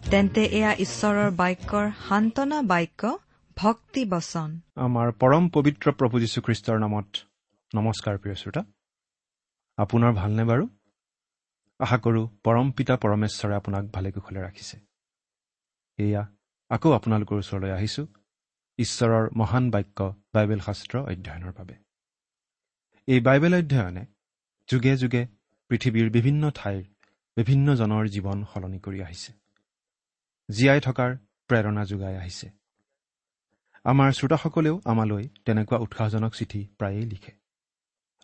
তেন্তে এয়া ঈশ্বৰৰ বাক্যৰ সান্তনা বাক্য ভক্তি বচন। আমাৰ পৰম পবিত্ৰ প্ৰভু যীশুখ্ৰীষ্টৰ নামত। নমস্কাৰ প্ৰিয় শ্ৰোতা। আপোনাৰ ভালনে বাৰু? আশা কৰোঁ পৰম পিতা পৰমেশ্বৰে আপোনাক ভালে কুশলে ৰাখিছে। এয়া আকৌ আপোনালোকৰ ওচৰলৈ আহিছোঁ ঈশ্বৰৰ মহান বাক্য বাইবেল শাস্ত্ৰ অধ্যয়নৰ বাবে। এই বাইবেল অধ্যয়নে যুগে যুগে পৃথিৱীৰ বিভিন্ন ঠাইৰ বিভিন্নজনৰ জীৱন সলনি কৰি আহিছে। জীয়াই থকাৰ প্ৰেৰণা যোগাই আহিছে। আমাৰ শ্ৰোতাসকলেও আমালৈ তেনেকুৱা উৎসাহজনক চিঠি প্ৰায়েই লিখে।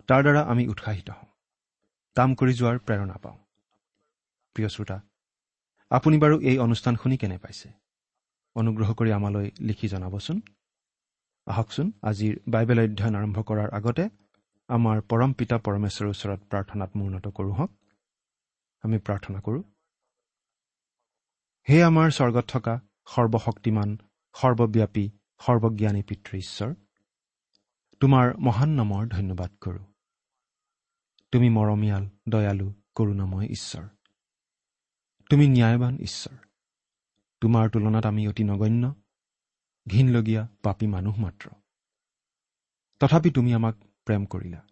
তাৰ দ্বাৰা আমি উৎসাহিত হওঁ। কাম কৰি যোৱাৰ প্ৰেৰণা পাওঁ। প্ৰিয় শ্ৰোতা আপুনি বাৰু এই অনুষ্ঠান শুনি কেনে পাইছে? অনুগ্ৰহ কৰি আমালৈ লিখি জনাবচোন। আহকচোন আজিৰ বাইবেল অধ্যয়ন আৰম্ভ কৰাৰ আগতে আমাৰ পৰম পিতা পৰমেশ্বৰৰ ওচৰত প্ৰাৰ্থনাত মূৰ্ণত কৰোঁ হওক। আমি প্ৰাৰ্থনা কৰোঁ। হে আমাৰ স্বৰ্গত থকা সৰ্বশক্তিমান সৰ্বব্যাপী সৰ্বজ্ঞানী পিতৃ ঈশ্বৰ তোমাৰ মহান নামৰ ধন্যবাদ কৰোঁ। তুমি মৰমীয়াল দয়ালু কৰুণাময় ঈশ্বৰ। তুমি ন্যায়বান ঈশ্বৰ। তোমাৰ তুলনাত আমি অতি নগণ্য ঘীনলগীয়া পাপী মানুহ মাত্ৰ। তথাপি তুমি আমাক প্ৰেম কৰিলা।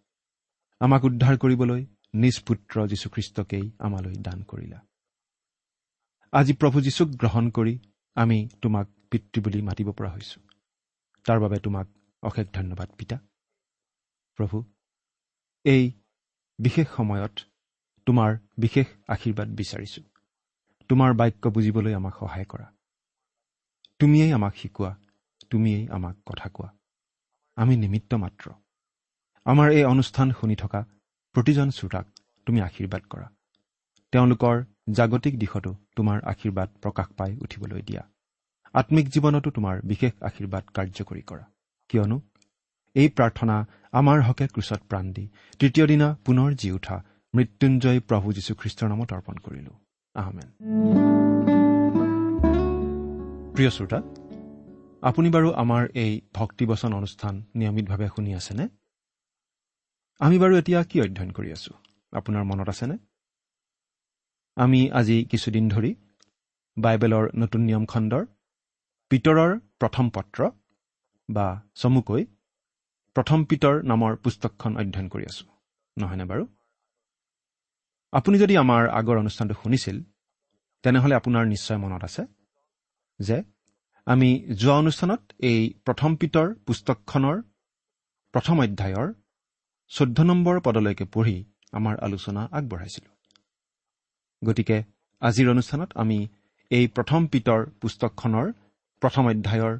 আমাক উদ্ধাৰ কৰিবলৈ নিজ পুত্ৰ যীশুখ্ৰীষ্টকেই আমালৈ দান কৰিলা। আজি প্ৰভু যীশুক গ্ৰহণ কৰি আমি তোমাক পিতৃ বুলি মাতিব পৰা হৈছো। তাৰ বাবে তোমাক অশেষ ধন্যবাদ পিতা। প্ৰভু এই বিশেষ সময়ত তোমাৰ বিশেষ আশীৰ্বাদ বিচাৰিছো। তোমাৰ বাক্য বুজিবলৈ আমাক সহায় কৰা। তুমিয়েই আমাক শিকোৱা তুমিয়েই আমাক কথা কোৱা। আমি নিমিত্ত মাত্ৰ। আমাৰ এই অনুষ্ঠান শুনি থকা প্ৰতিজন শ্ৰোতাক তুমি আশীৰ্বাদ কৰা। তেওঁলোকৰ জাগতিক দিশতো তোমাৰ আশীৰ্বাদ প্ৰকাশ পাই উঠিবলৈ দিয়া। আত্মিক জীৱনতো তোমাৰ বিশেষ আশীৰ্বাদ কাৰ্যকৰী কৰা। কিয়নো এই প্ৰাৰ্থনা আমাৰ হকে ক্ৰুচত প্ৰাণ দি তৃতীয় দিনা পুনৰ জি উঠা মৃত্যুঞ্জয় প্ৰভু যীশুখ্ৰীষ্টৰ নামত অৰ্পণ কৰিলো। আহমেন প্ৰিয় শ্ৰোতা আপুনি বাৰু আমাৰ এই ভক্তিবচন অনুষ্ঠান নিয়মিতভাৱে শুনি আছেনে? আমি বাৰু এতিয়া কি অধ্যয়ন কৰি আছো? আপোনাৰ মনত আছেনে? আমি আজি কিছুদিন ধৰি বাইবেলৰ নতুন নিয়ম খণ্ডৰ পিতৰৰ প্ৰথম পত্ৰ বা চমুকৈ প্ৰথম পিতৰ নামৰ পুস্তকখন অধ্যয়ন কৰি আছো নহয়নে বাৰু? আপুনি যদি আমাৰ আগৰ অনুষ্ঠানটো শুনিছিল তেনেহ'লে আপোনাৰ নিশ্চয় মনত আছে যে আমি যোৱা অনুষ্ঠানত এই প্ৰথম পিতৰ পুস্তকখনৰ প্ৰথম অধ্যায়ৰ চৈধ্য নম্বৰ পদলৈকে পঢ়ি আমাৰ আলোচনা আগবঢ়াইছিলোঁ। গতিকে আজিৰ অনুষ্ঠানত আমি এই প্ৰথম পিতৰ পুস্তকখনৰ প্ৰথম অধ্যায়ৰ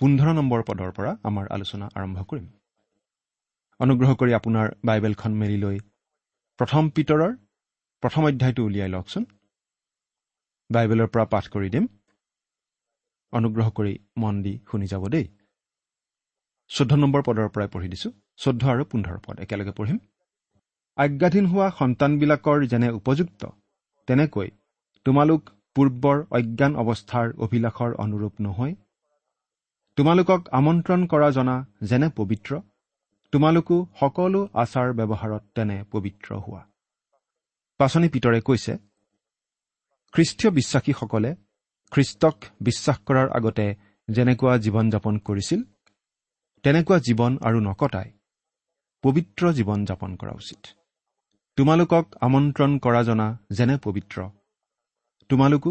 পোন্ধৰ নম্বৰ পদৰ পৰা আমাৰ আলোচনা আৰম্ভ কৰিম। অনুগ্ৰহ কৰি আপোনাৰ বাইবেলখন মেলি লৈ প্ৰথম পিতৰৰ প্ৰথম অধ্যায়টো উলিয়াই লওকচোন। বাইবেলৰ পৰা পাঠ কৰি দিম। অনুগ্ৰহ কৰি মন দি শুনি যাব দেই। চৈধ্য নম্বৰ পদৰ পৰাই পঢ়ি দিছোঁ। চৈধ্য আৰু পোন্ধৰ পদ একেলগে পঢ়িম। আজ্ঞাধীন হোৱা সন্তানবিলাকৰ যেনে উপযুক্ত তেনেকৈ তোমালোক পূৰ্বৰ অজ্ঞান অৱস্থাৰ অভিলাষৰ অনুৰূপ নহয়? তোমালোকক আমন্ত্ৰণ কৰা জনা যেনে পবিত্ৰ তোমালোকো সকলো আচাৰ ব্যৱহাৰত তেনে পবিত্ৰ হোৱা। পাচনি পিতৰে কৈছে খ্ৰীষ্টীয় বিশ্বাসীসকলে খ্ৰীষ্টক বিশ্বাস কৰাৰ আগতে যেনেকুৱা জীৱন যাপন কৰিছিল তেনেকুৱা জীৱন আৰু নকটাই পবিত্ৰ জীৱন যাপন কৰা উচিত। তোমালোকক আমন্ত্ৰণ কৰা জনা যেনে পবিত্ৰ। তোমালোকো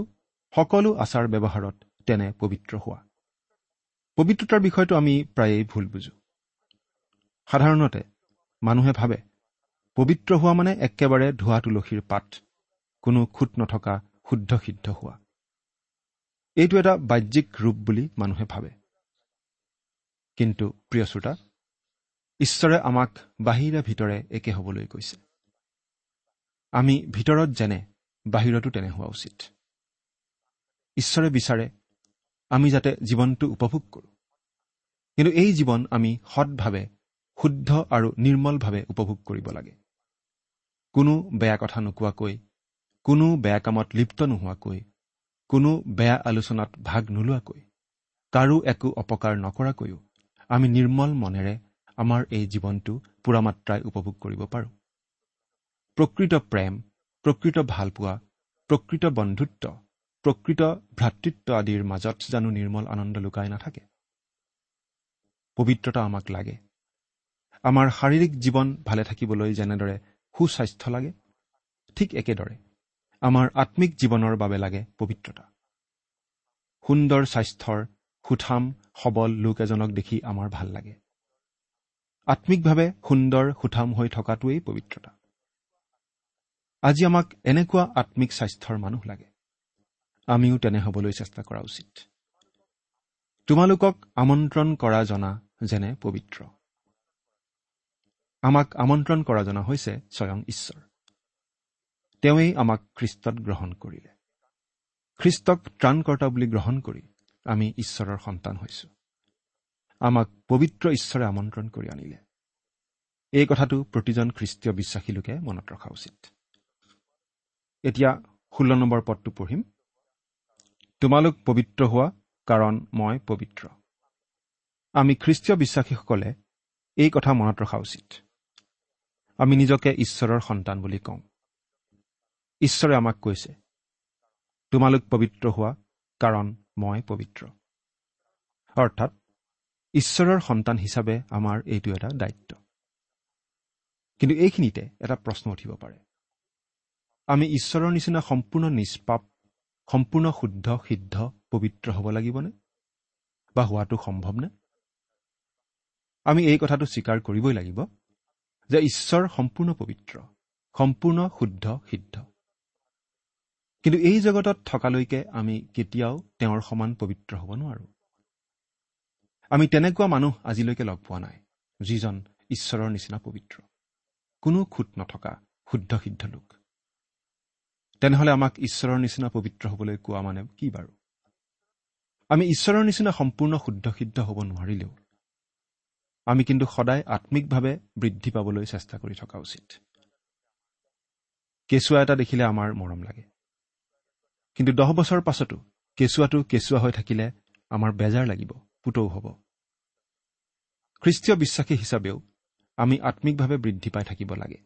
সকলো আচাৰ ব্যৱহাৰত তেনে পবিত্ৰ হোৱা। পবিত্ৰতাৰ বিষয়টো আমি প্ৰায়েই ভুল বুজো। সাধাৰণতে মানুহে ভাবে পবিত্ৰ হোৱা মানে একেবাৰে ধোৱা তুলসীৰ পাত কোনো খুট নথকা শুদ্ধ সিদ্ধ হোৱা। এইটো এটা বাহ্যিক ৰূপ বুলি মানুহে ভাবে। কিন্তু প্ৰিয় শ্ৰোতা ঈশ্বৰে আমাক বাহিৰে ভিতৰে একে হ'বলৈ কৈছে। আমি ভিতৰত যেনে বাহিৰতো তেনে হোৱা উচিত। ঈশ্বৰে বিচাৰে আমি যাতে জীৱনটো উপভোগ কৰোঁ। কিন্তু এই জীৱন আমি সৎভাৱে শুদ্ধ আৰু নিৰ্মলভাৱে উপভোগ কৰিব লাগে। কোনো বেয়া কথা নোকোৱাকৈ কোনো বেয়া কামত লিপ্ত নোহোৱাকৈ কোনো বেয়া আলোচনাত ভাগ নোলোৱাকৈ কাৰো একো অপকাৰ নকৰাকৈও আমি নিৰ্মল মনেৰে আমাৰ এই জীৱনটো পূৰা মাত্ৰাই উপভোগ কৰিব পাৰোঁ। প্ৰকৃত প্ৰেম প্ৰকৃত ভালপোৱা প্ৰকৃত বন্ধুত্ব প্ৰকৃত ভ্ৰাতৃত্ব আদিৰ মাজত জানো নিৰ্মল আনন্দ লুকাই নাথাকে। পবিত্ৰতা আমাক লাগে। আমাৰ শাৰীৰিক জীৱন ভালে থাকিবলৈ যেনেদৰে সুস্বাস্থ্য লাগে ঠিক একেদৰে আমাৰ আত্মিক জীৱনৰ বাবে লাগে পবিত্ৰতা। সুন্দৰ স্বাস্থ্যৰ সুঠাম সবল লোক এজনক দেখি আমাৰ ভাল লাগে। আত্মিকভাৱে সুন্দৰ সুঠাম হৈ থকাটোৱেই পবিত্ৰতা। আজি আমাক এনেকুৱা আত্মিক স্বাস্থ্যৰ মানুহ লাগে। আমিও তেনে হ'বলৈ চেষ্টা কৰা উচিত। তোমালোকক আমন্ত্ৰণ কৰা জনা যেনে পবিত্ৰ। আমাক আমন্ত্ৰণ কৰা জনা হৈছে স্বয়ং ঈশ্বৰ। তেওঁৱেই আমাক খ্ৰীষ্টত গ্ৰহণ কৰিলে। খ্ৰীষ্টক ত্ৰাণকৰ্তা বুলি গ্ৰহণ কৰি আমি ঈশ্বৰৰ সন্তান হৈছো। আমাক পবিত্ৰ ঈশ্বৰে আমন্ত্ৰণ কৰি আনিলে। এই কথাটো প্ৰতিজন খ্ৰীষ্টীয় বিশ্বাসী লোকে মনত ৰখা উচিত। এতিয়া ষোল্ল নম্বৰ পদটো পঢ়িম। তোমালোক পবিত্ৰ হোৱা কাৰণ মই পবিত্ৰ। আমি খ্ৰীষ্টীয় বিশ্বাসীসকলে এই কথা মনত ৰখা উচিত। আমি নিজকে ঈশ্বৰৰ সন্তান বুলি কওঁ। ঈশ্বৰে আমাক কৈছে তোমালোক পবিত্ৰ হোৱা কাৰণ মই পবিত্ৰ। অৰ্থাৎ ঈশ্বৰৰ সন্তান হিচাপে আমাৰ এইটো এটা দায়িত্ব। কিন্তু এইখিনিতে এটা প্ৰশ্ন উঠিব পাৰে। আমি ঈশ্বৰৰ নিচিনা সম্পূৰ্ণ নিষ্পাপ সম্পূৰ্ণ শুদ্ধ সিদ্ধ পবিত্ৰ হ'ব লাগিবনে? বা হোৱাটো সম্ভৱনে? আমি এই কথাটো স্বীকাৰ কৰিবই লাগিব যে ঈশ্বৰ সম্পূৰ্ণ পবিত্ৰ সম্পূৰ্ণ শুদ্ধ সিদ্ধ। কিন্তু এই জগতত থকালৈকে আমি কেতিয়াও তেওঁৰ সমান পবিত্ৰ হ'ব নোৱাৰো। আমি তেনেকুৱা মানুহ আজিলৈকে লগ পোৱা নাই যিজন ঈশ্বৰৰ নিচিনা পবিত্ৰ। কোনো খুট নথকা শুদ্ধ সিদ্ধ লোক। তেনেহলে আমাক ঈশ্বৰৰ নিচিনা পবিত্ৰ হ'বলৈ কোৱা মানে কি বাৰু? আমি ঈশ্বৰৰ নিচিনা সম্পূৰ্ণ শুদ্ধ সিদ্ধ হ'ব নোৱাৰিলেও আমি কিন্তু সদায় আত্মিকভাৱে বৃদ্ধি পাবলৈ চেষ্টা কৰি থকা উচিত। কেঁচুৱা এটা দেখিলে আমাৰ মৰম লাগে। কিন্তু দহ বছৰ পাছতো কেঁচুৱাটো কেঁচুৱা হৈ থাকিলে আমাৰ বেজাৰ লাগিব পুতৌ হ'ব। খ্ৰীষ্টীয় বিশ্বাসী হিচাপেও আমি আত্মিকভাৱে বৃদ্ধি পাই থাকিব লাগে।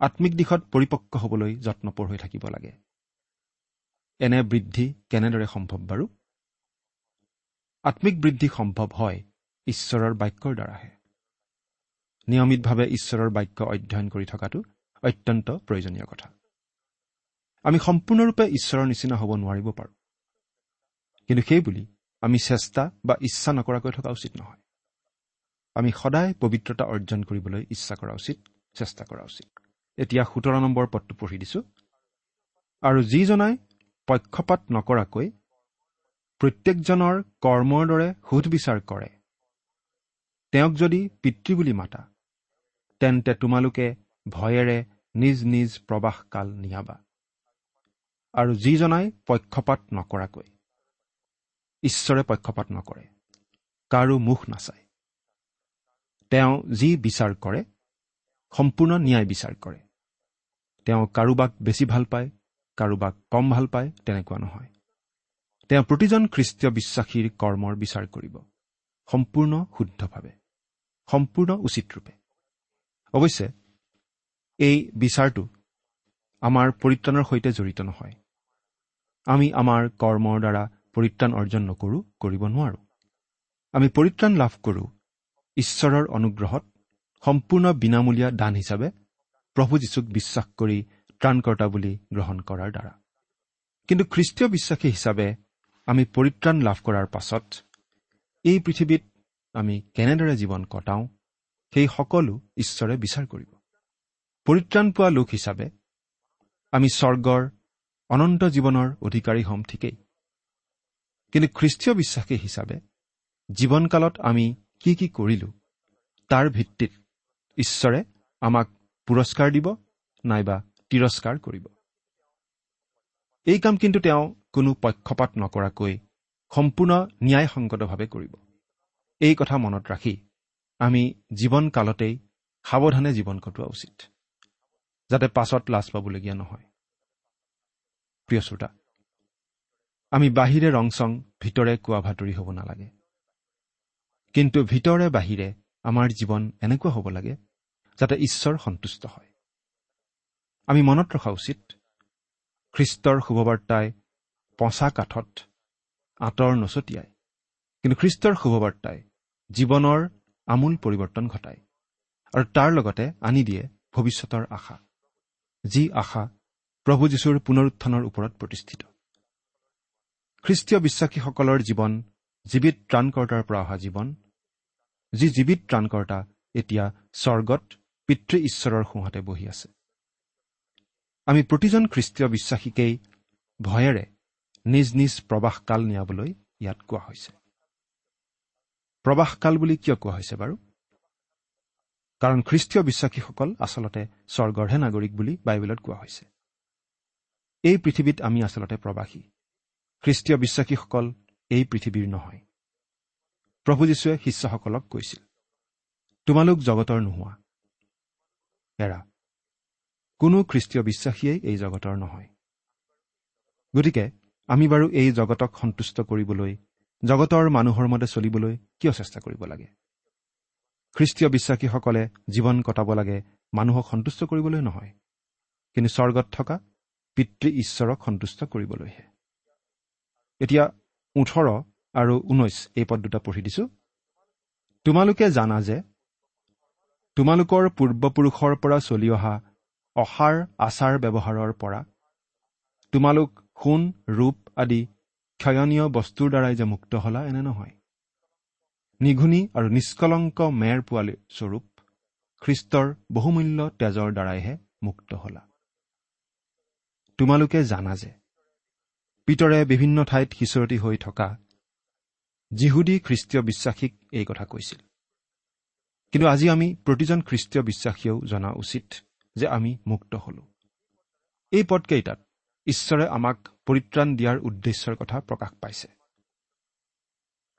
আত্মিক দিশত পৰিপক্ক হ'বলৈ যত্নপৰ হৈ থাকিব লাগে। এনে বৃদ্ধি কেনেদৰে সম্ভৱ বাৰু? আত্মিক বৃদ্ধি সম্ভৱ হয় ঈশ্বৰৰ বাক্যৰ দ্বাৰাহে। নিয়মিতভাৱে ঈশ্বৰৰ বাক্য অধ্যয়ন কৰি থকাটো অত্যন্ত প্ৰয়োজনীয় কথা। আমি সম্পূৰ্ণৰূপে ঈশ্বৰৰ নিচিনা হ'ব নোৱাৰিব পাৰোঁ। কিন্তু সেইবুলি আমি চেষ্টা বা ইচ্ছা নকৰাকৈ থকা উচিত নহয়। আমি সদায় পবিত্ৰতা অৰ্জন কৰিবলৈ ইচ্ছা কৰা উচিত চেষ্টা কৰা উচিত। এতিয়া সোতৰ নম্বৰ পদটো পঢ়ি দিছো। আৰু যিজনাই পক্ষপাত নকৰাকৈ প্ৰত্যেকজনৰ কৰ্মৰ দৰে সুধবিচাৰ কৰে। তেওঁক যদি পিতৃ বুলি মাতা তেন্তে তোমালোকে ভয়েৰে নিজ নিজ প্ৰবাসকাল নিয়াবা। আৰু যিজনাই পক্ষপাত নকৰাকৈ ঈশ্বৰে পক্ষপাত নকৰে কাৰো মুখ নাচায়। তেওঁ যি বিচাৰ কৰে সম্পূৰ্ণ ন্যায় বিচাৰ কৰে। তেওঁ কাৰোবাক বেছি ভাল পায় কাৰোবাক কম ভাল পায় তেনেকুৱা নহয়। তেওঁ প্ৰতিজন খ্ৰীষ্টীয় বিশ্বাসীৰ কৰ্মৰ বিচাৰ কৰিব। সম্পূৰ্ণ শুদ্ধভাৱে। সম্পূৰ্ণ উচিত ৰূপে। অৱশ্যে এই বিচাৰটো আমাৰ পৰিত্ৰাণৰ সৈতে জড়িত নহয়। আমি আমাৰ কৰ্মৰ দ্বাৰা পৰিত্ৰাণ অৰ্জন নকৰোঁ কৰিব নোৱাৰোঁ। আমি পৰিত্ৰাণ লাভ কৰোঁ ঈশ্বৰৰ অনুগ্ৰহত সম্পূৰ্ণ বিনামূলীয়া দান হিচাপে প্ৰভু যীশুক বিশ্বাস কৰি ত্ৰাণকৰ্তা বুলি গ্ৰহণ কৰাৰ দ্বাৰা। কিন্তু খ্ৰীষ্টীয় বিশ্বাসী হিচাপে আমি পৰিত্ৰাণ লাভ কৰাৰ পাছত এই পৃথিৱীত আমি কেনেদৰে জীৱন কটাওঁ সেই সকলো ঈশ্বৰে বিচাৰ কৰিব। পৰিত্ৰাণ পোৱা লোক হিচাপে আমি স্বৰ্গৰ অনন্ত জীৱনৰ অধিকাৰী হ'ম ঠিকেই। কিন্তু খ্ৰীষ্টীয় বিশ্বাসী হিচাপে জীৱনকালত আমি কি কি কৰিলো তাৰ ভিত্তিত ঈশ্বৰে আমাক পুৰস্কাৰ দিব নাইবা তিৰস্কাৰ কৰিব। এই কাম কিন্তু তেওঁ কোনো পক্ষপাত নকৰাকৈ সম্পূৰ্ণ ন্যায়সংগতভাৱে কৰিব। এই কথা মনত ৰাখি আমি জীৱন কালতেই সাৱধানে জীৱন কটোৱা উচিত যাতে পাছত লাজ পাবলগীয়া নহয়। প্ৰিয় শ্ৰোতা আমি বাহিৰে ৰং চং ভিতৰে কোৱা ভাতৰি হ'ব নালাগে। কিন্তু ভিতৰে বাহিৰে আমাৰ জীৱন এনেকুৱা হ'ব লাগে যাতে ঈশ্বৰ সন্তুষ্ট হয়। আমি মনত ৰখা উচিত খ্ৰীষ্টৰ শুভবাৰ্তাই পঁচা কাঠত আঁতৰ নচটিয়াই কিন্তু খ্ৰীষ্টৰ শুভবাৰ্তাই জীৱনৰ আমূল পৰিৱৰ্তন ঘটায় আৰু তাৰ লগতে আনি দিয়ে ভৱিষ্যতৰ আশা যি আশা প্ৰভু যীশুৰ পুনৰুত্থানৰ ওপৰত প্ৰতিষ্ঠিত। খ্ৰীষ্টীয় বিশ্বাসীসকলৰ জীৱন জীৱিত ত্ৰাণকৰ্তাৰ পৰা অহা জীৱন যি জীৱিত ত্ৰাণকৰ্তা এতিয়া স্বৰ্গত পিতৃ ঈশ্বৰৰ সোঁহাতে বহি আছে। আমি প্ৰতিজন খ্ৰীষ্টীয় বিশ্বাসীকেই ভয়েৰে নিজ নিজ প্ৰবাসকাল নিয়াবলৈ ইয়াত কোৱা হৈছে। প্ৰবাসকাল বুলি কিয় কোৱা হৈছে বাৰু? কাৰণ খ্ৰীষ্টীয় বিশ্বাসীসকল আচলতে স্বৰ্গৰহে নাগৰিক বুলি বাইবেলত কোৱা হৈছে। এই পৃথিৱীত আমি আচলতে প্ৰবাসী। খ্ৰীষ্টীয় বিশ্বাসীসকল এই পৃথিৱীৰ নহয়। প্ৰভু যীশুৱে শিষ্যসকলক কৈছিল তোমালোক জগতৰ নোহোৱা। এৰা কোনো খ্ৰীষ্টীয় বিশ্বাসীয়েই এই জগতৰ নহয়। গতিকে আমি বাৰু এই জগতক সন্তুষ্ট কৰিবলৈ জগতৰ মানুহৰ মতে চলিবলৈ কিয় চেষ্টা কৰিব লাগে? খ্ৰীষ্টীয় বিশ্বাসীসকলে জীৱন কটাব লাগে মানুহক সন্তুষ্ট কৰিবলৈ নহয় কিন্তু স্বৰ্গত থকা পিতৃ ঈশ্বৰক সন্তুষ্ট কৰিবলৈহে। এতিয়া ওঠৰ আৰু ঊনৈছ এই পদ দুটা পঢ়ি দিছো। তোমালোকে জানা যে তোমালোকৰ পূৰ্বপুৰুষৰ পৰা চলি অহা অসাৰ আচাৰ ব্যৱহাৰৰ পৰা তোমালোক সোণ ৰূপ আদি ক্ষয়নীয় বস্তুৰ দ্বাৰাই যে মুক্ত হলা এনে নহয়। নিঘুনি আৰু নিষ্কলংক মেৰ পোৱালী স্বৰূপ খ্ৰীষ্টৰ বহুমূল্য তেজৰ দ্বাৰাইহে মুক্ত হলা। তোমালোকে জানা যে পিতৰে বিভিন্ন ঠাইত সিঁচৰতি হৈ থকা যিহুদী খ্ৰীষ্টীয় বিশ্বাসীক এই কথা কৈছিল। কিন্তু আজি আমি প্ৰতিজন খ্ৰীষ্টীয় বিশ্বাসীয়েও জনা উচিত যে আমি মুক্ত হলো। এই পদকেইটাত ঈশ্বৰে আমাক পৰিত্ৰাণ দিয়াৰ উদ্দেশ্যৰ কথা প্ৰকাশ পাইছে।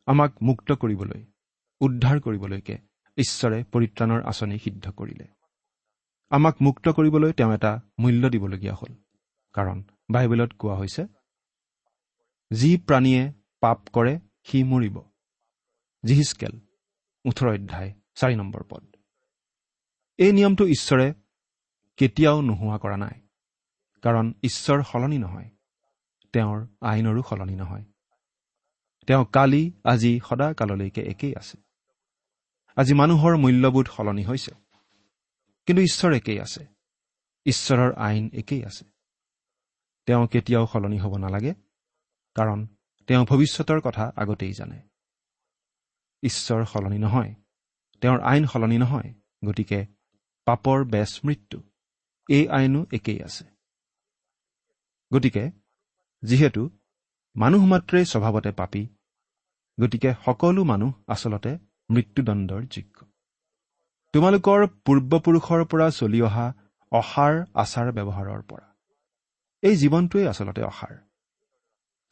আমাক মুক্ত কৰিবলৈ উদ্ধাৰ কৰিবলৈকে ঈশ্বৰে পৰিত্ৰাণৰ আঁচনি সিদ্ধ কৰিলে। আমাক মুক্ত কৰিবলৈ তেওঁ এটা মূল্য দিবলগীয়া হ'ল। কাৰণ বাইবেলত কোৱা হৈছে যি প্ৰাণীয়ে পাপ কৰে সি মৰিব। জিহিচকেল ওঠৰ অধ্যায় চাৰি নম্বৰ পদ। এই নিয়মটো ঈশ্বৰে কেতিয়াও নোহোৱা কৰা নাই কাৰণ ঈশ্বৰ সলনি নহয় তেওঁৰ আইনৰো সলনি নহয়। তেওঁ কালি আজি সদা কাললৈকে একেই আছে। আজি মানুহৰ মূল্যবোধ সলনি হৈছে কিন্তু ঈশ্বৰ একেই আছে। ঈশ্বৰৰ আইন একেই আছে। তেওঁ কেতিয়াও সলনি হ'ব নালাগে কাৰণ তেওঁ ভৱিষ্যতৰ কথা আগতেই জানে। ঈশ্বৰ সলনি নহয় তেওঁৰ আইন সলনি নহয় গতিকে পাপৰ বেচ মৃত্যু এই আইনো একেই আছে। গতিকে যিহেতু মানুহ মাত্ৰেই স্বভাৱতে পাপী গতিকে সকলো মানুহ আচলতে মৃত্যুদণ্ডৰ যোগ্য। তোমালোকৰ পূৰ্বপুৰুষৰ পৰা চলি অহা অসাৰ আচাৰ ব্যৱহাৰৰ পৰা। এই জীৱনটোৱেই আচলতে অসাৰ।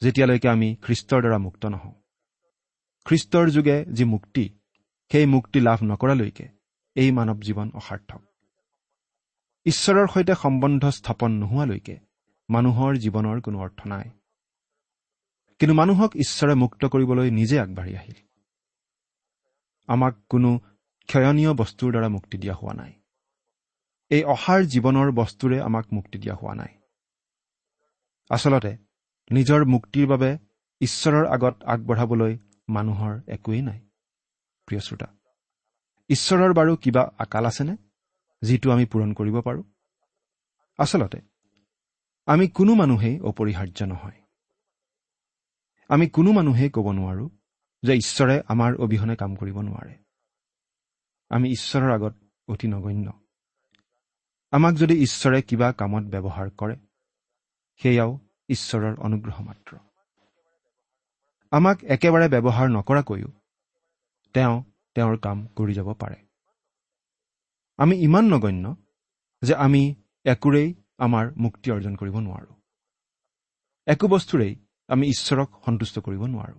যেতিয়ালৈকে আমি খ্ৰীষ্টৰ দ্বাৰা মুক্ত নহওঁ। খ্ৰীষ্টৰ যোগে যি মুক্তি সেই মুক্তি লাভ নকৰালৈকে এই মানৱ জীৱন অসাৰ্থক। ঈশ্বৰৰ সৈতে সম্বন্ধ স্থাপন নোহোৱালৈকে মানুহৰ জীৱনৰ কোনো অৰ্থ নাই। কিন্তু মানুহক ঈশ্বৰে মুক্ত কৰিবলৈ নিজে আগবাঢ়ি আহিল। আমাক কোনো ক্ষয়নীয় বস্তুৰ দ্বাৰা মুক্তি দিয়া হোৱা নাই। এই অসাৰ জীৱনৰ বস্তুৰে আমাক মুক্তি দিয়া হোৱা নাই। আচলতে নিজৰ মুক্তিৰ বাবে ঈশ্বৰৰ আগত আগবঢ়াবলৈ মানুহৰ একোৱেই নাই। প্ৰিয় শ্ৰোতা ঈশ্বৰৰ বাৰু কিবা আকাল আছেনে যিটো আমি পূৰণ কৰিব পাৰোঁ? আচলতে আমি কোনো মানুহেই অপৰিহাৰ্য নহয়। আমি কোনো মানুহেই ক'ব নোৱাৰো যে ঈশ্বৰে আমাৰ অবিহনে কাম কৰিব নোৱাৰে। আমি ঈশ্বৰৰ আগত অতি নগণ্য। আমাক যদি ঈশ্বৰে কিবা কামত ব্যৱহাৰ কৰে সেয়াও ঈশ্বৰৰ অনুগ্ৰহ মাত্ৰ। আমাক একেবাৰে ব্যৱহাৰ নকৰাকৈও তেওঁ তেওঁৰ কাম কৰি যাব পাৰে। আমি ইমান নগণ্য যে আমি একোৰেই আমাৰ মুক্তি অৰ্জন কৰিব নোৱাৰো। একো বস্তুৰেই আমি ঈশ্বৰক সন্তুষ্ট কৰিব নোৱাৰো।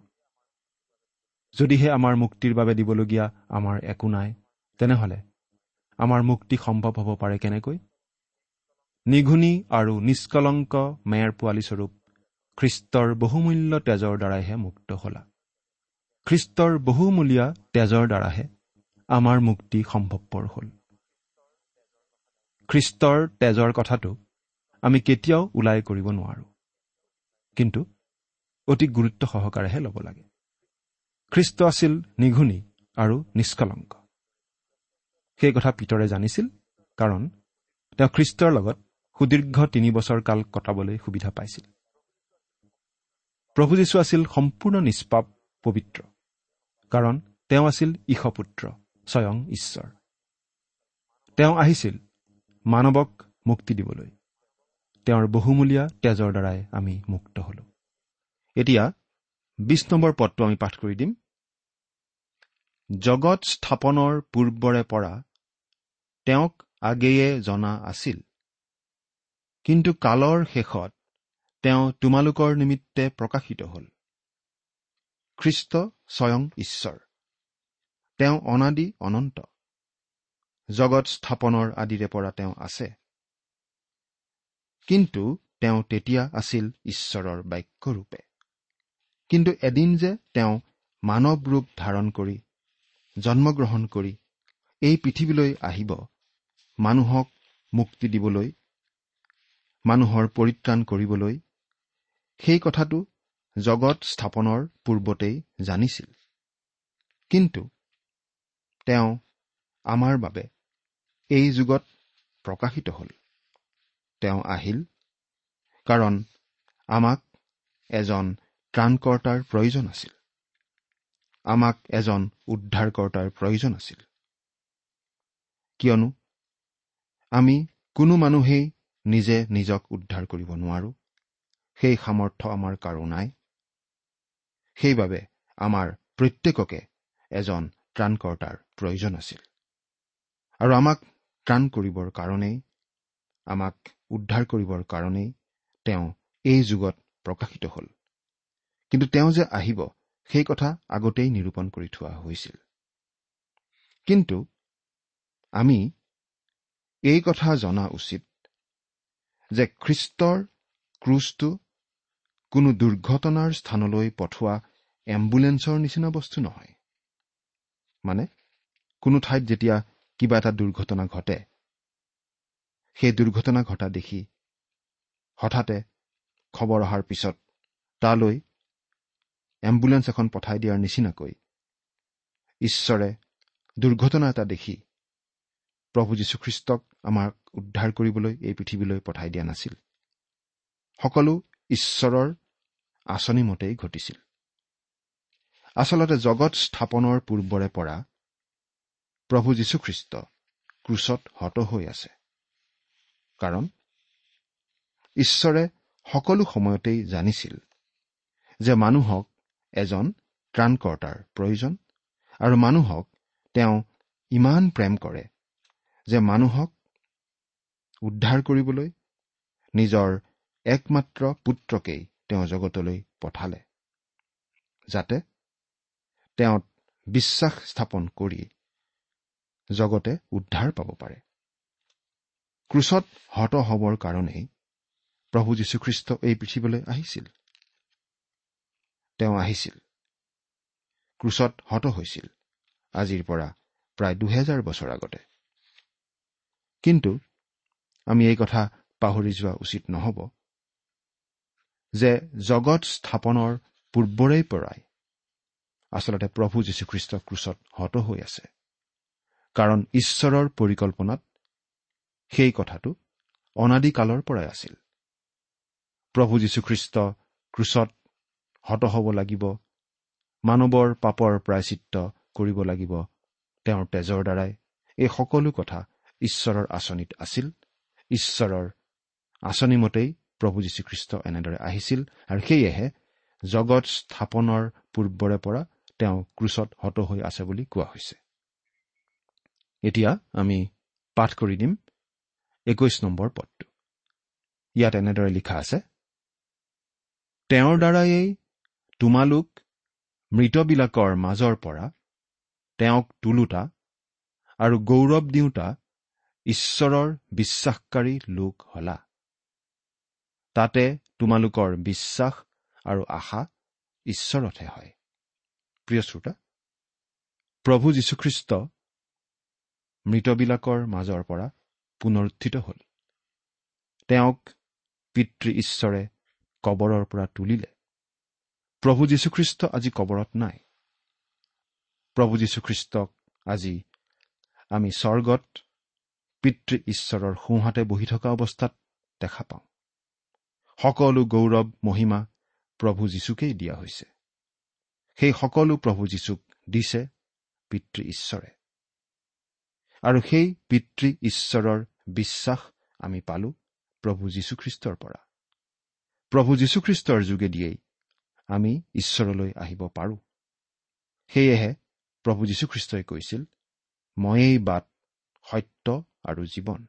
যদিহে আমাৰ মুক্তিৰ বাবে দিবলগীয়া আমাৰ একো নাই তেনেহ'লে আমাৰ মুক্তি সম্ভৱ হ'ব পাৰে কেনেকৈ? নিঘুনি আৰু নিষ্কলংক মেৰ পোৱালীস্বৰূপ খ্ৰীষ্টৰ বহুমূল্য তেজৰ দ্বাৰাইহে মুক্ত হলা। খ্ৰীষ্টৰ বহুমূলীয়া তেজৰ দ্বাৰাহে আমাৰ মুক্তি সম্ভৱপৰ হ'ল। খ্ৰীষ্টৰ তেজৰ কথাটো আমি কেতিয়াও ওলাই কৰিব নোৱাৰো কিন্তু অতি গুৰুত্ব সহকাৰেহে ল'ব লাগে। খ্ৰীষ্ট আছিল নিঘুনি আৰু নিষ্কলংক। সেই কথা পিতৰে জানিছিল কাৰণ তেওঁ খ্ৰীষ্টৰ লগত সুদীৰ্ঘ তিনি বছৰ কাল কটাবলৈ সুবিধা পাইছিল। প্ৰভু যীশু আছিল সম্পূৰ্ণ নিষ্পাপ পবিত্ৰ। কাৰণ তেওঁ আছিল ঈশপুত্ৰ স্বয়ং ঈশ্বৰ। তেওঁ আহিছিল মানৱক মুক্তি দিবলৈ। তেওঁৰ বহুমূলীয়া তেজৰ দ্বাৰাই আমি মুক্ত হলো। এতিয়া বিছ নম্বৰ পদটো আমি পাঠ কৰি দিম। জগত স্থাপনৰ পূৰ্বৰে পৰা তেওঁক আগেয়ে জনা আছিল। কিন্তু কালৰ শেষত তেওঁ তোমালোকৰ নিমিত্তে প্ৰকাশিত হ'ল। খ্ৰীষ্ট স্বয়ং ঈশ্বৰ। তেওঁ অনাদি অনন্ত। জগত স্থাপনৰ আদিৰে পৰা তেওঁ আছে। কিন্তু তেওঁ তেতিয়া আছিল ঈশ্বৰৰ বাক্যৰূপে। কিন্তু এদিন যে তেওঁ মানৱ ৰূপ ধাৰণ কৰি জন্মগ্ৰহণ কৰি এই পৃথিৱীলৈ আহিব মানুহক মুক্তি দিবলৈ মানুহৰ পৰিত্ৰাণ কৰিবলৈ সেই কথাটো জগত স্থাপনৰ পূৰ্বতেই জানিছিল। কিন্তু তেওঁ আমাৰ বাবে এই যুগত প্ৰকাশিত হ'ল। তেওঁ আহিল কাৰণ আমাক এজন ত্ৰাণকৰ্তাৰ প্ৰয়োজন আছিল। আমাক এজন উদ্ধাৰকৰ্তাৰ প্ৰয়োজন আছিল। কিয়নো আমি কোনো মানুহেই নিজে নিজক উদ্ধাৰ কৰিব নোৱাৰো। সেই সামৰ্থ্য আমাৰ কাৰো নাই। সেইবাবে আমাৰ প্ৰত্যেককে এজন ত্ৰাণকৰ্তাৰ প্ৰয়োজন আছিল। আৰু আমাক ত্ৰাণ কৰিবৰ কাৰণেই আমাক উদ্ধাৰ কৰিবৰ কাৰণেই তেওঁ এই যুগত প্ৰকাশিত হ'ল। কিন্তু তেওঁ যে আহিব সেই কথা আগতেই নিৰূপণ কৰি থোৱা হৈছিল। কিন্তু আমি এই কথা জনা উচিত যে খ্ৰীষ্টৰ ক্ৰুজটো কোনো দুৰ্ঘটনাৰ স্থানলৈ পঠোৱা এম্বুলেঞ্চৰ নিচিনা বস্তু নহয়। মানে কোনো ঠাইত যেতিয়া কিবা এটা দুৰ্ঘটনা ঘটে সেই দুৰ্ঘটনা ঘটা দেখি হঠাতে খবৰ অহাৰ পিছত তালৈ এম্বুলেঞ্চ এখন পঠাই দিয়াৰ নিচিনাকৈ ঈশ্বৰে দুৰ্ঘটনা এটা দেখি প্ৰভু যীশুখ্ৰীষ্টক আমাক উদ্ধাৰ কৰিবলৈ এই পৃথিৱীলৈ পঠাই দিয়া নাছিল। সকলো ঈশ্বৰৰ আঁচনিমতেই ঘটিছিল। আচলতে জগত স্থাপনৰ পূৰ্বৰে পৰা প্ৰভু যীশুখ্ৰীষ্ট ক্ৰুচত হত হৈ আছে। কাৰণ ঈশ্বৰে সকলো সময়তেই জানিছিল যে মানুহক এজন ত্ৰাণকৰ্তাৰ প্ৰয়োজন আৰু মানুহক তেওঁ ইমান প্ৰেম কৰে যে মানুহক উদ্ধাৰ কৰিবলৈ নিজৰ একমাত্ৰ পুত্ৰকেই তেওঁ জগতলৈ পঠালে যাতে তেওঁ বিশ্বাস স্থাপন কৰি জগতে উদ্ধাৰ পাব পাৰে। ক্ৰুচত হত হবৰ কাৰণেই প্ৰভু যীশুখ্ৰীষ্ট এই পৃথিৱীলৈ আহিছিল। তেওঁ আহিছিল। ক্ৰুচত হত হৈছিল। আজিৰ পৰা প্ৰায় দুহেজাৰ বছৰ আগতে। কিন্তু আমি এই কথা পাহৰি যোৱা উচিত নহ'ব যে জগত স্থাপনৰ পূৰ্বৰে পৰাই আচলতে প্ৰভু যীশুখ্ৰীষ্ট ক্ৰুচত হত হৈ আছে। কাৰণ ঈশ্বৰৰ পৰিকল্পনাত সেই কথাটো অনাদিকালৰ পৰাই আছিল। প্ৰভু যীশুখ্ৰীষ্ট ক্ৰুচত হত হ'ব লাগিব মানৱৰ পাপৰ প্ৰায়চিত্ৰ কৰিব লাগিব তেওঁৰ তেজৰ দ্বাৰাই। এই সকলো কথা ঈশ্বৰৰ আঁচনিত আছিল। ঈশ্বৰৰ আঁচনি মতেই প্ৰভু যীশুখ্ৰীষ্ট এনেদৰে আহিছিল আৰু সেয়েহে জগত স্থাপনৰ পূৰ্বৰে পৰা তেওঁ ক্ৰুচত হত হৈ আছে বুলি কোৱা হৈছে। এতিয়া আমি পাঠ কৰি দিম একৈশ নম্বৰ পদটো। ইয়াত এনেদৰে লিখা আছে তেওঁৰ দ্বাৰায়েই তোমালোক মৃতবিলাকৰ মাজৰ পৰা তেওঁক তোলোতা আৰু গৌৰৱ দিওঁতা ঈশ্বৰৰ বিশ্বাসকাৰী লোক হলা। তাতে তোমালোকৰ বিশ্বাস আৰু আশা ঈশ্বৰতহে হয়। প্ৰিয় শ্ৰোতা প্ৰভু যীশুখ্ৰীষ্ট মৃতবিলাকৰ মাজৰ পৰা পুনৰুত্থিত হ'ল। তেওঁক পিতৃ ঈশ্বৰে কবৰৰ পৰা তুলিলে। প্ৰভু যীশুখ্ৰীষ্ট আজি কবৰত নাই। প্ৰভু যীশুখ্ৰীষ্টক আজি আমি স্বৰ্গত পিতৃ ঈশ্বৰৰ সোঁহাতে বহি থকা অৱস্থাত দেখা পাওঁ। সকলো গৌৰৱ মহিমা প্ৰভু যীশুকেই দিয়া হৈছে। সেই সকলো প্ৰভু যীশুক দিছে পিতৃ ঈশ্বৰে। আৰু সেই পিতৃ ঈশ্বৰৰ বিশ্বাস আমি পালো প্ৰভু যীশুখ্ৰীষ্টৰ পৰা। প্ৰভু যীশুখ্ৰীষ্টৰ যোগেদিয়েই আমি ঈশ্বৰলৈ আহিব পাৰোঁ। সেয়েহে প্ৰভু যীশুখ্ৰীষ্টই কৈছিল ময়েই বাট সত্য আৰু জীৱন।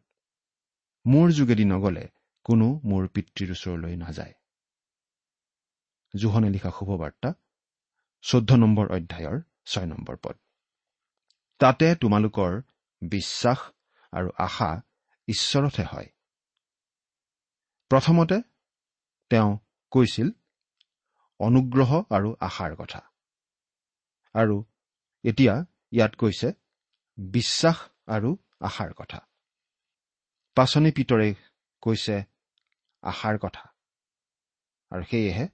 মোৰ যোগেদি নগলে কোনো মোৰ পিতৃৰ ওচৰলৈ নাযায়। জোহনে লিখা শুভবাৰ্তা চৈধ্য নম্বৰ অধ্যায়ৰ ছয় নম্বৰ পদ। তাতে তোমালোকৰ বিশ্বাস আৰু আশা ঈশ্বৰতহে হয়। প্ৰথমতে তেওঁ কৈছিল অনুগ্ৰহ আৰু আশাৰ কথা। আৰু এতিয়া ইয়াত কৈছে বিশ্বাস আৰু আশাৰ কথা। পাচনি পিতৰে কৈছে আশাৰ কথা। আৰু সেয়েহে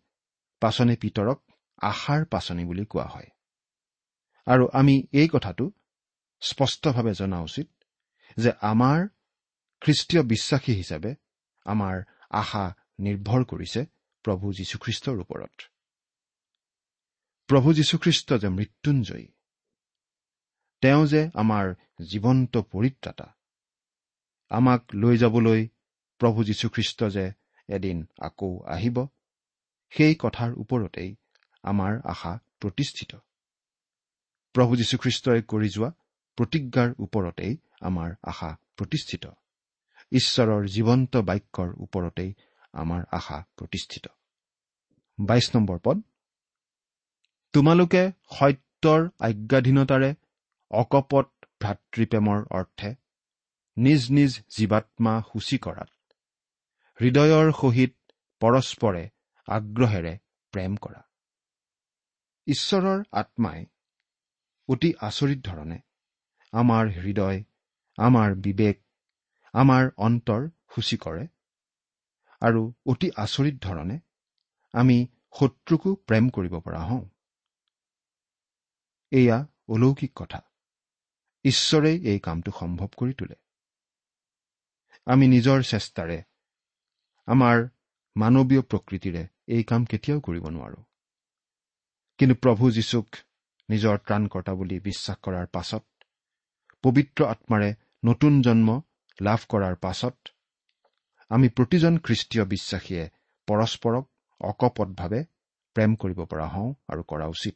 পাচনি পিতৰক আশাৰ পাচনি বুলি কোৱা হয়। আৰু আমি এই কথাটো স্পষ্টভাৱে জনা উচিত যে আমাৰ খ্ৰীষ্টীয় বিশ্বাসী হিচাপে আমাৰ আশা নিৰ্ভৰ কৰিছে প্ৰভু যীশুখ্ৰীষ্টৰ ওপৰত। প্ৰভু যীশুখ্ৰীষ্ট যে মৃত্যুঞ্জয়ী তেওঁ যে আমাৰ জীৱন্ত পৰিত্ৰাতা। আমাক লৈ যাবলৈ প্ৰভু যীশুখ্ৰীষ্ট যে এদিন আকৌ আহিব সেই কথাৰ ওপৰতেই আমাৰ আশা প্ৰতিষ্ঠিত। প্ৰভু যীশুখ্ৰীষ্টই কৰি যোৱা প্ৰতিজ্ঞাৰ ওপৰতেই আমাৰ আশা প্ৰতিষ্ঠিত। ঈশ্বৰৰ জীৱন্ত বাক্যৰ ওপৰতেই আমাৰ আশা প্ৰতিষ্ঠিত। বাইশ নম্বৰ পদ। তোমালোকে সত্যৰ আজ্ঞাধীনতাৰে অকপট ভাতৃপ্ৰেমৰ অৰ্থে নিজ নিজ জীৱাত্মা সূচী কৰাত হৃদয়ৰ সহিত পৰস্পৰে আগ্ৰহেৰে প্ৰেম কৰা। ঈশ্বৰৰ আত্মাই অতি আচৰিত ধৰণে আমাৰ হৃদয় আমাৰ বিবেক আমাৰ অন্তৰ সূচী কৰে আৰু অতি আচৰিত ধৰণে আমি শত্ৰুকো প্ৰেম কৰিব পৰা হওঁ। এয়া অলৌকিক কথা। ঈশ্বৰেই এই কামটো সম্ভৱ কৰি তোলে। আমি নিজৰ চেষ্টাৰে আমাৰ মানৱীয় প্ৰকৃতিৰে এই কাম কেতিয়াও কৰিব নোৱাৰো। কিন্তু প্ৰভু যীশুক নিজৰ ত্ৰাণকৰ্তা বুলি বিশ্বাস কৰাৰ পাছত পবিত্ৰ আত্মাৰে নতুন জন্ম লাভ কৰাৰ পাছত আমি প্ৰতিজন খ্ৰীষ্টীয় বিশ্বাসীয়ে পৰস্পৰক অকপটভাৱে প্ৰেম কৰিব পৰা হওঁ আৰু কৰা উচিত।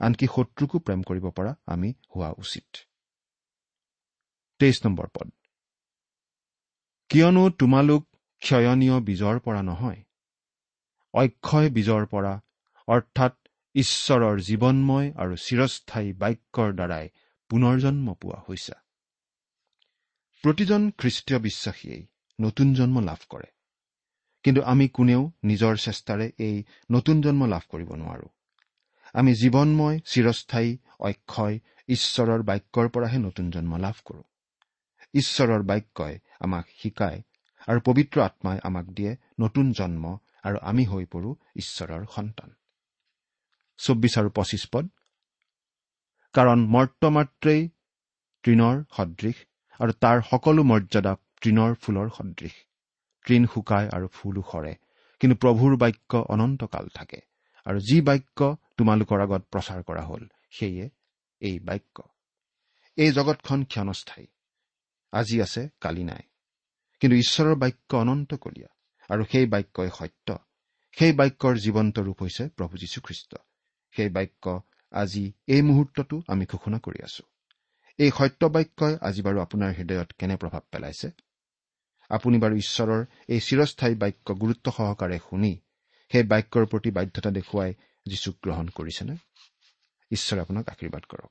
আনকি শত্ৰুকো প্ৰেম কৰিব পৰা আমি হোৱা উচিত। তেইছ নম্বৰ পদ। কিয়নো তোমালোক ক্ষয়নীয় বীজৰ পৰা নহয় অক্ষয় বীজৰ পৰা অৰ্থাৎ ঈশ্বৰৰ জীৱনময় আৰু চিৰস্থায়ী বাক্যৰ দ্বাৰাই পুনৰ্জন্ম পোৱা হৈছে। প্ৰতিজন খ্ৰীষ্টীয় বিশ্বাসীয়ে নতুন জন্ম লাভ কৰে। কিন্তু আমি কোনেও নিজৰ চেষ্টাৰে এই নতুন জন্ম লাভ কৰিব নোৱাৰো। আমি জীৱনময় চিৰস্থায়ী অক্ষয় ঈশ্বৰৰ বাক্যৰ পৰাহে নতুন জন্ম লাভ কৰোঁ। ঈশ্বৰৰ বাক্যই আমাক শিকায় আৰু পবিত্ৰ আত্মাই আমাক দিয়ে নতুন জন্ম আৰু আমি হৈ পৰো ঈশ্বৰৰ সন্তান। চৌব্বিছ আৰু পঁচিছ পদ। কাৰণ মৰ্তমাত্ৰেই তৃণৰ সদৃশ আৰু তাৰ সকলো মৰ্যাদা তৃণৰ ফুলৰ সদৃশ। তৃণ শুকায় আৰু ফুলো সৰে কিন্তু প্ৰভুৰ বাক্য অনন্তকাল থাকে আৰু যি বাক্য তোমালোকৰ আগত প্ৰচাৰ কৰা হ'ল সেয়ে এই বাক্য। এই জগতখন ক্ষণস্থায়ী। আজি আছে কালি নাই। কিন্তু ঈশ্বৰৰ বাক্য অনন্তকলীয়া আৰু সেই বাক্যই সত্য। সেই বাক্যৰ জীৱন্ত ৰূপ হৈছে প্ৰভু যীশুখ্ৰীষ্ট। সেই বাক্য আজি এই মুহূৰ্ততো আমি ঘোষণা কৰি আছো। এই সত্য বাক্যই আজি বাৰু আপোনাৰ হৃদয়ত কেনে প্ৰভাৱ পেলাইছে? আপুনি বাৰু ঈশ্বৰৰ এই চিৰস্থায়ী বাক্য গুৰুত্ব সহকাৰে শুনি সেই বাক্যৰ প্ৰতি বাধ্যতা দেখুৱাই যীচুক গ্ৰহণ কৰিছেনে? ঈশ্বৰে আপোনাক আশীৰ্বাদ কৰক।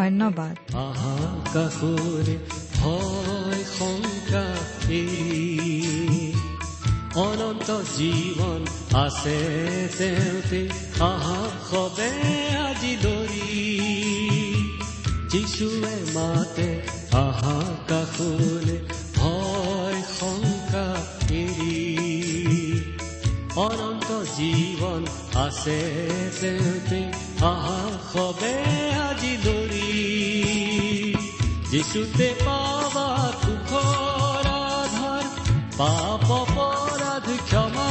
ধন্যবাদ। অনন্ত জীৱন আছে তেওঁতে আহাসবে আজি দৰি যিচুৱে মাতে আহাকাশলে ভয় শংকা এৰি। অনন্ত জীৱন আছে তেওঁতে আহাসবে আজি দৰি যিচুতে পাবা সুখৰ আধাৰ পাপ অপৰাধ ক্ষমা।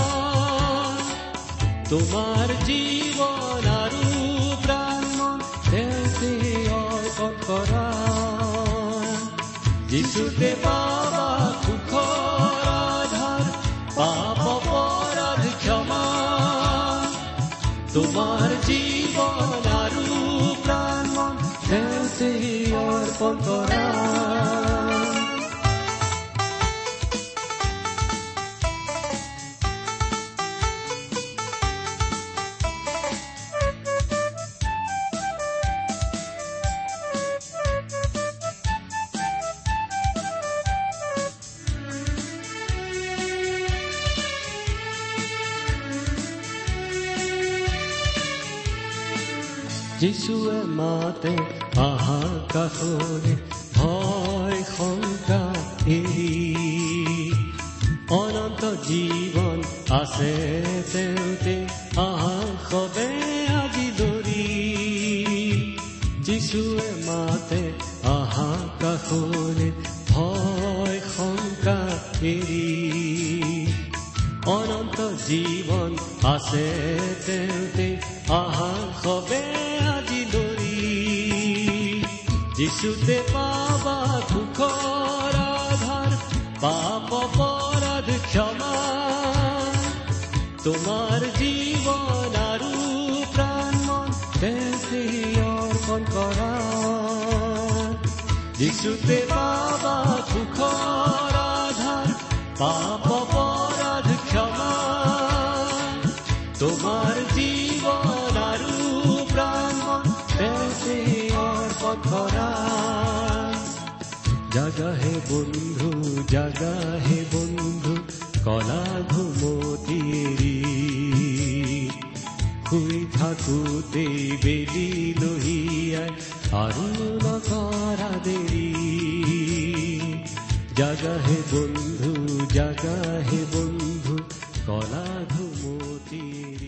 তোমাৰ জীৱন আৰু প্ৰাণ তেওঁতে অৰ্পণ কৰা। যিচুতে পাবা সুখৰ আধাৰ পাপ অপৰাধ ক্ষমা। তোমাৰ জীৱন অৰ্পণ কৰা যিচুৱে মাতে আহাকাশৰে ভয় শংকা এৰি অনন্ত জীৱন আছে যিচুতে পাবা সুখৰ আধাৰ পাপ অপৰাধ ক্ষমা তোমাৰ জীৱন আৰু প্ৰাণ অৰ্পণ কৰা যিচুতে জাগা বন্ধু জাগা বন্ধু কলা ঘুমতি শুই থাকুতে বেলি লহিয়াই আৰু নকৰা দেৰি জাগা বন্ধু জাগা বন্ধু কলা ঘুমতিয়ে